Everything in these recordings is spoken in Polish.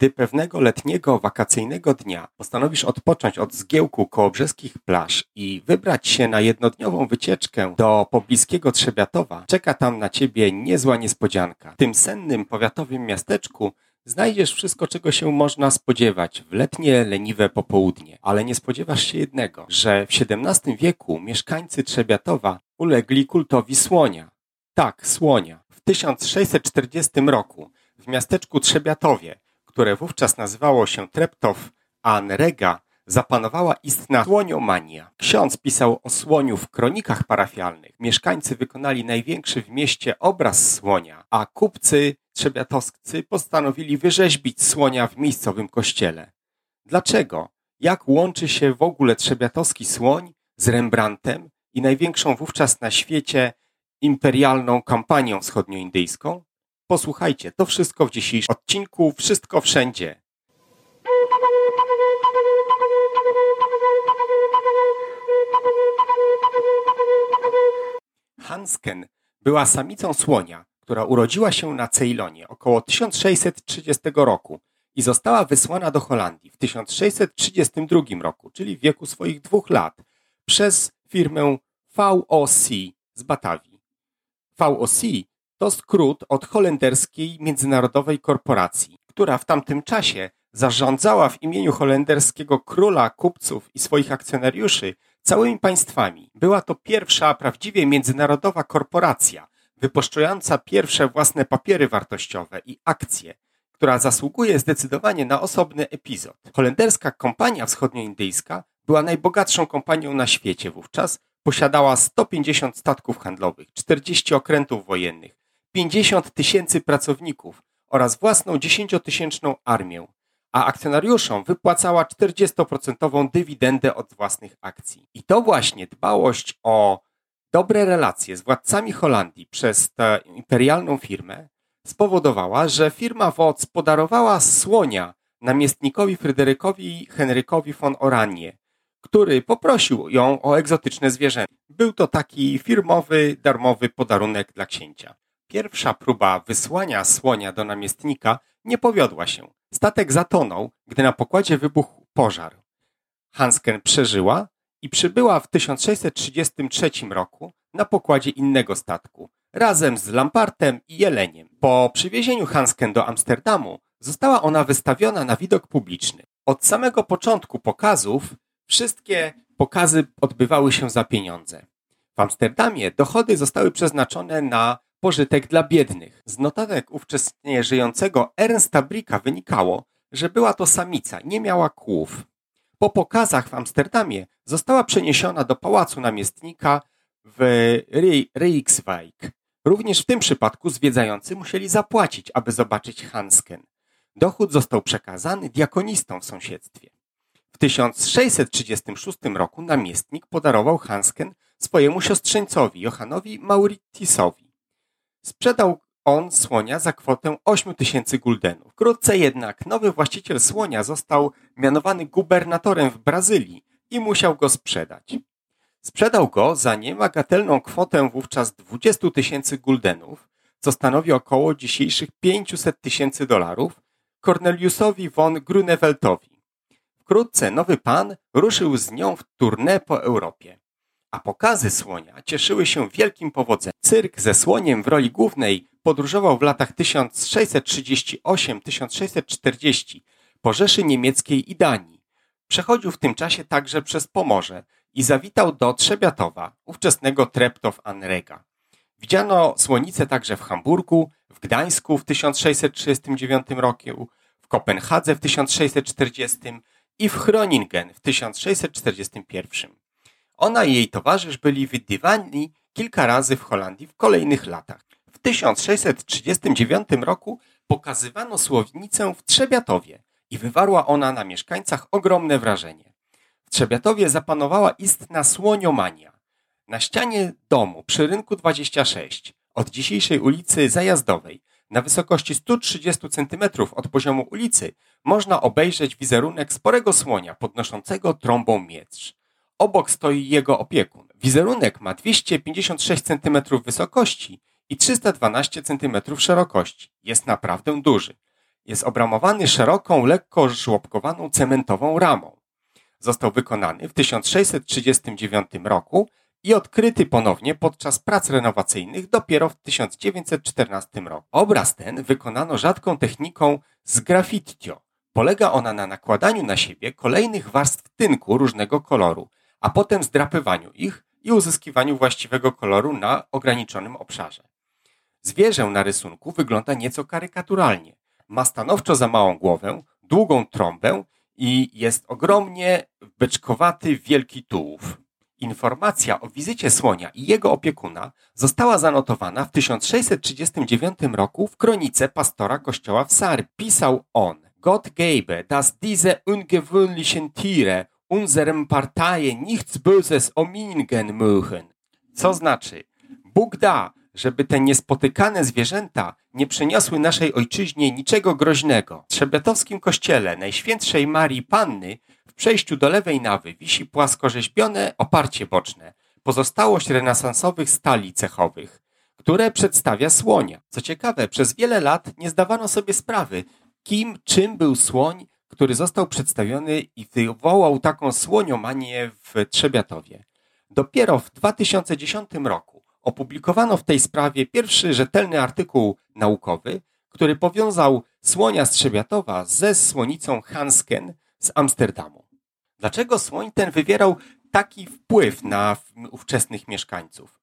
Gdy pewnego letniego, wakacyjnego dnia postanowisz odpocząć od zgiełku kołobrzeskich plaż i wybrać się na jednodniową wycieczkę do pobliskiego Trzebiatowa, czeka tam na ciebie niezła niespodzianka. W tym sennym, powiatowym miasteczku znajdziesz wszystko, czego się można spodziewać w letnie, leniwe popołudnie. Ale nie spodziewasz się jednego, że w XVII wieku mieszkańcy Trzebiatowa ulegli kultowi słonia. Tak, słonia. W 1640 roku w miasteczku Trzebiatowie które wówczas nazywało się Treptow Anrega, zapanowała istna słoniomania. Ksiądz pisał o słoniu w kronikach parafialnych. Mieszkańcy wykonali największy w mieście obraz słonia, a kupcy trzebiatowscy postanowili wyrzeźbić słonia w miejscowym kościele. Dlaczego? Jak łączy się w ogóle trzebiatowski słoń z Rembrandtem i największą wówczas na świecie imperialną kampanią wschodnioindyjską? Posłuchajcie, to wszystko w dzisiejszym odcinku Wszystko Wszędzie. Hansken była samicą słonia, która urodziła się na Ceylonie około 1630 roku i została wysłana do Holandii w 1632 roku, czyli w wieku swoich dwóch lat, przez firmę VOC z Batawii. VOC to skrót od holenderskiej międzynarodowej korporacji, która w tamtym czasie zarządzała w imieniu holenderskiego króla, kupców i swoich akcjonariuszy całymi państwami. Była to pierwsza prawdziwie międzynarodowa korporacja, wypuszczająca pierwsze własne papiery wartościowe i akcje, która zasługuje zdecydowanie na osobny epizod. Holenderska kompania wschodnioindyjska była najbogatszą kompanią na świecie wówczas, posiadała 150 statków handlowych, 40 okrętów wojennych, 50 tysięcy pracowników oraz własną 10-tysięczną armię, a akcjonariuszom wypłacała 40% dywidendę od własnych akcji. I to właśnie dbałość o dobre relacje z władcami Holandii przez tę imperialną firmę spowodowała, że firma Woc podarowała słonia namiestnikowi Fryderykowi Henrykowi von Oranie, który poprosił ją o egzotyczne zwierzę. Był to taki firmowy, darmowy podarunek dla księcia. Pierwsza próba wysłania słonia do namiestnika nie powiodła się. Statek zatonął, gdy na pokładzie wybuchł pożar. Hansken przeżyła i przybyła w 1633 roku na pokładzie innego statku, razem z Lampartem i Jeleniem. Po przywiezieniu Hansken do Amsterdamu została ona wystawiona na widok publiczny. Od samego początku pokazów wszystkie pokazy odbywały się za pieniądze. W Amsterdamie dochody zostały przeznaczone na pożytek dla biednych. Z notatek ówczesnie żyjącego Ernsta Bricka wynikało, że była to samica, nie miała kłów. Po pokazach w Amsterdamie została przeniesiona do pałacu namiestnika w Rijkswijk. Również w tym przypadku zwiedzający musieli zapłacić, aby zobaczyć Hansken. Dochód został przekazany diakonistom w sąsiedztwie. W 1636 roku namiestnik podarował Hansken swojemu siostrzeńcowi Johanowi Mauritisowi. Sprzedał on słonia za kwotę 8 tysięcy guldenów. Wkrótce jednak nowy właściciel słonia został mianowany gubernatorem w Brazylii i musiał go sprzedać. Sprzedał go za niemagatelną kwotę wówczas 20 tysięcy guldenów, co stanowi około dzisiejszych 500 tysięcy dolarów, Corneliusowi von Gruneweltowi. Wkrótce nowy pan ruszył z nią w tournée po Europie a pokazy słonia cieszyły się wielkim powodzeniem. Cyrk ze słoniem w roli głównej podróżował w latach 1638-1640 po Rzeszy Niemieckiej i Danii. Przechodził w tym czasie także przez Pomorze i zawitał do Trzebiatowa, ówczesnego Treptow Anrega. Widziano słonice także w Hamburgu, w Gdańsku w 1639 roku, w Kopenhadze w 1640 i w Groningen w 1641. Ona i jej towarzysz byli widywani kilka razy w Holandii w kolejnych latach. W 1639 roku pokazywano słownicę w Trzebiatowie i wywarła ona na mieszkańcach ogromne wrażenie. W Trzebiatowie zapanowała istna słoniomania. Na ścianie domu przy rynku 26 od dzisiejszej ulicy Zajazdowej na wysokości 130 cm od poziomu ulicy można obejrzeć wizerunek sporego słonia podnoszącego trąbą miecz. Obok stoi jego opiekun. Wizerunek ma 256 cm wysokości i 312 cm szerokości. Jest naprawdę duży. jest obramowany szeroką, lekko żłobkowaną cementową ramą. Został wykonany w 1639 roku i odkryty ponownie podczas prac renowacyjnych dopiero w 1914 roku. Obraz ten wykonano rzadką techniką z graffitio. Polega ona na nakładaniu na siebie kolejnych warstw tynku różnego koloru, a potem zdrapywaniu ich i uzyskiwaniu właściwego koloru na ograniczonym obszarze. Zwierzę na rysunku wygląda nieco karykaturalnie. Ma stanowczo za małą głowę, długą trąbę i jest ogromnie beczkowaty wielki tułów. Informacja o wizycie słonia i jego opiekuna została zanotowana w 1639 roku w kronice pastora kościoła w Sary. Pisał on: Gott gebe, dass diese ungewöhnlichen Tiere unserem Partei nichts Böses omingen mögen. Co znaczy, Bóg da, żeby te niespotykane zwierzęta nie przyniosły naszej ojczyźnie niczego groźnego. W Trzebiatowskim kościele Najświętszej Marii Panny w przejściu do lewej nawy wisi płaskorzeźbione oparcie boczne, pozostałość renesansowych stali cechowych, które przedstawia słonia. Co ciekawe, przez wiele lat nie zdawano sobie sprawy, kim, czym był słoń, który został przedstawiony i wywołał taką słoniomanię w Trzebiatowie. Dopiero w 2010 roku opublikowano w tej sprawie pierwszy rzetelny artykuł naukowy, który powiązał słonia z Trzebiatowa ze słonicą Hansken z Amsterdamu. Dlaczego słoń ten wywierał taki wpływ na ówczesnych mieszkańców?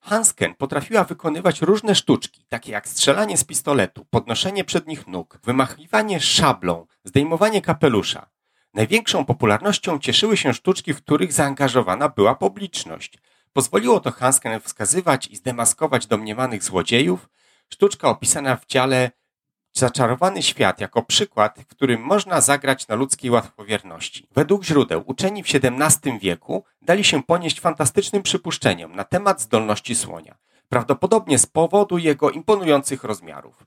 Hansken potrafiła wykonywać różne sztuczki, takie jak strzelanie z pistoletu, podnoszenie przednich nóg, wymachiwanie szablą, zdejmowanie kapelusza. Największą popularnością cieszyły się sztuczki, w których zaangażowana była publiczność. Pozwoliło to Hansken wskazywać i zdemaskować domniemanych złodziejów. Sztuczka opisana w dziale Zaczarowany świat jako przykład, w którym można zagrać na ludzkiej łatwowierności. Według źródeł uczeni w XVII wieku dali się ponieść fantastycznym przypuszczeniom na temat zdolności słonia, prawdopodobnie z powodu jego imponujących rozmiarów.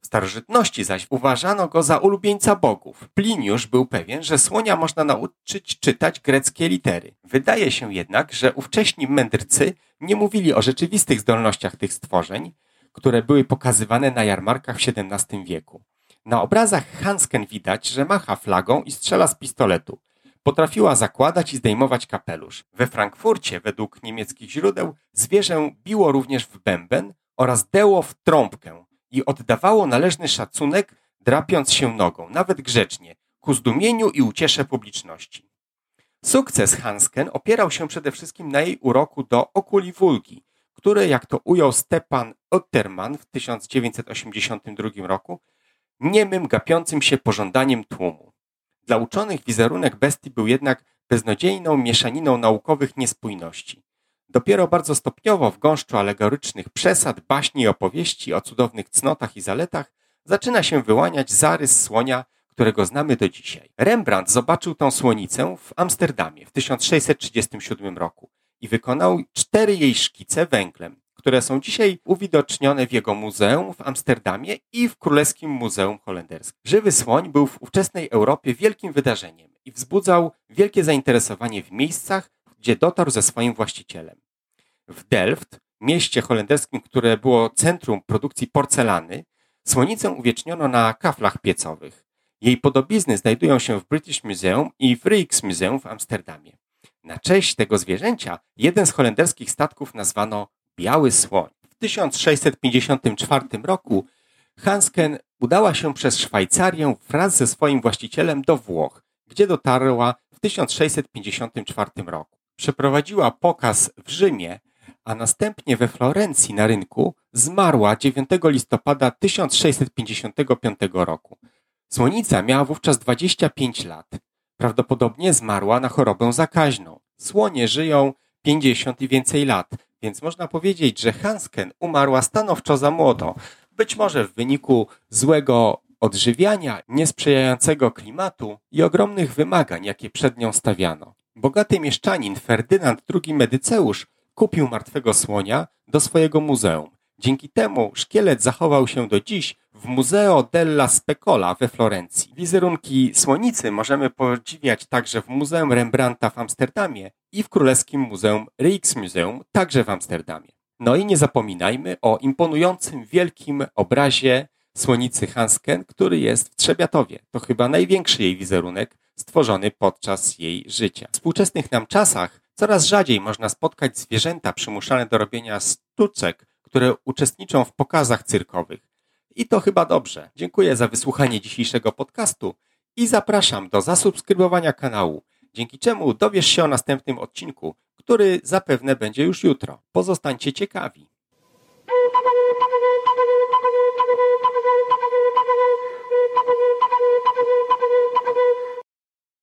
W starożytności zaś uważano go za ulubieńca bogów. Pliniusz był pewien, że słonia można nauczyć czytać greckie litery. Wydaje się jednak, że ówcześni mędrcy nie mówili o rzeczywistych zdolnościach tych stworzeń, które były pokazywane na jarmarkach w XVII wieku. Na obrazach Hansken widać, że macha flagą i strzela z pistoletu. Potrafiła zakładać i zdejmować kapelusz. We Frankfurcie, według niemieckich źródeł, zwierzę biło również w bęben oraz deło w trąbkę i oddawało należny szacunek, drapiąc się nogą, nawet grzecznie, ku zdumieniu i uciesze publiczności. Sukces Hansken opierał się przede wszystkim na jej uroku do okuli wulgi, które, jak to ujął Stepan Otterman w 1982 roku, niemym, gapiącym się pożądaniem tłumu. Dla uczonych wizerunek bestii był jednak beznadziejną mieszaniną naukowych niespójności. Dopiero bardzo stopniowo w gąszczu alegorycznych przesad, baśni i opowieści o cudownych cnotach i zaletach zaczyna się wyłaniać zarys słonia, którego znamy do dzisiaj. Rembrandt zobaczył tą słonicę w Amsterdamie w 1637 roku i wykonał cztery jej szkice węglem, które są dzisiaj uwidocznione w jego muzeum w Amsterdamie i w Królewskim Muzeum Holenderskim. Żywy słoń był w ówczesnej Europie wielkim wydarzeniem i wzbudzał wielkie zainteresowanie w miejscach, gdzie dotarł ze swoim właścicielem. W Delft, mieście holenderskim, które było centrum produkcji porcelany, słonicę uwieczniono na kaflach piecowych. Jej podobizny znajdują się w British Museum i w Rijksmuseum w Amsterdamie. Na cześć tego zwierzęcia jeden z holenderskich statków nazwano Biały Słoń. W 1654 roku Hansken udała się przez Szwajcarię wraz ze swoim właścicielem do Włoch, gdzie dotarła w 1654 roku. Przeprowadziła pokaz w Rzymie, a następnie we Florencji na rynku zmarła 9 listopada 1655 roku. Słonica miała wówczas 25 lat. Prawdopodobnie zmarła na chorobę zakaźną. Słonie żyją 50 i więcej lat, więc można powiedzieć, że Hansken umarła stanowczo za młodo. Być może w wyniku złego odżywiania, niesprzyjającego klimatu i ogromnych wymagań, jakie przed nią stawiano. Bogaty mieszczanin Ferdynand II Medyceusz kupił martwego słonia do swojego muzeum. Dzięki temu szkielet zachował się do dziś w Museo della Specola we Florencji. Wizerunki słonicy możemy podziwiać także w Muzeum Rembrandta w Amsterdamie i w Królewskim Muzeum Rijksmuseum, także w Amsterdamie. No i nie zapominajmy o imponującym wielkim obrazie słonicy Hansken, który jest w Trzebiatowie. To chyba największy jej wizerunek stworzony podczas jej życia. W współczesnych nam czasach coraz rzadziej można spotkać zwierzęta przymuszane do robienia sztuczek, które uczestniczą w pokazach cyrkowych. I to chyba dobrze. Dziękuję za wysłuchanie dzisiejszego podcastu i zapraszam do zasubskrybowania kanału, dzięki czemu dowiesz się o następnym odcinku, który zapewne będzie już jutro. Pozostańcie ciekawi. Thank you.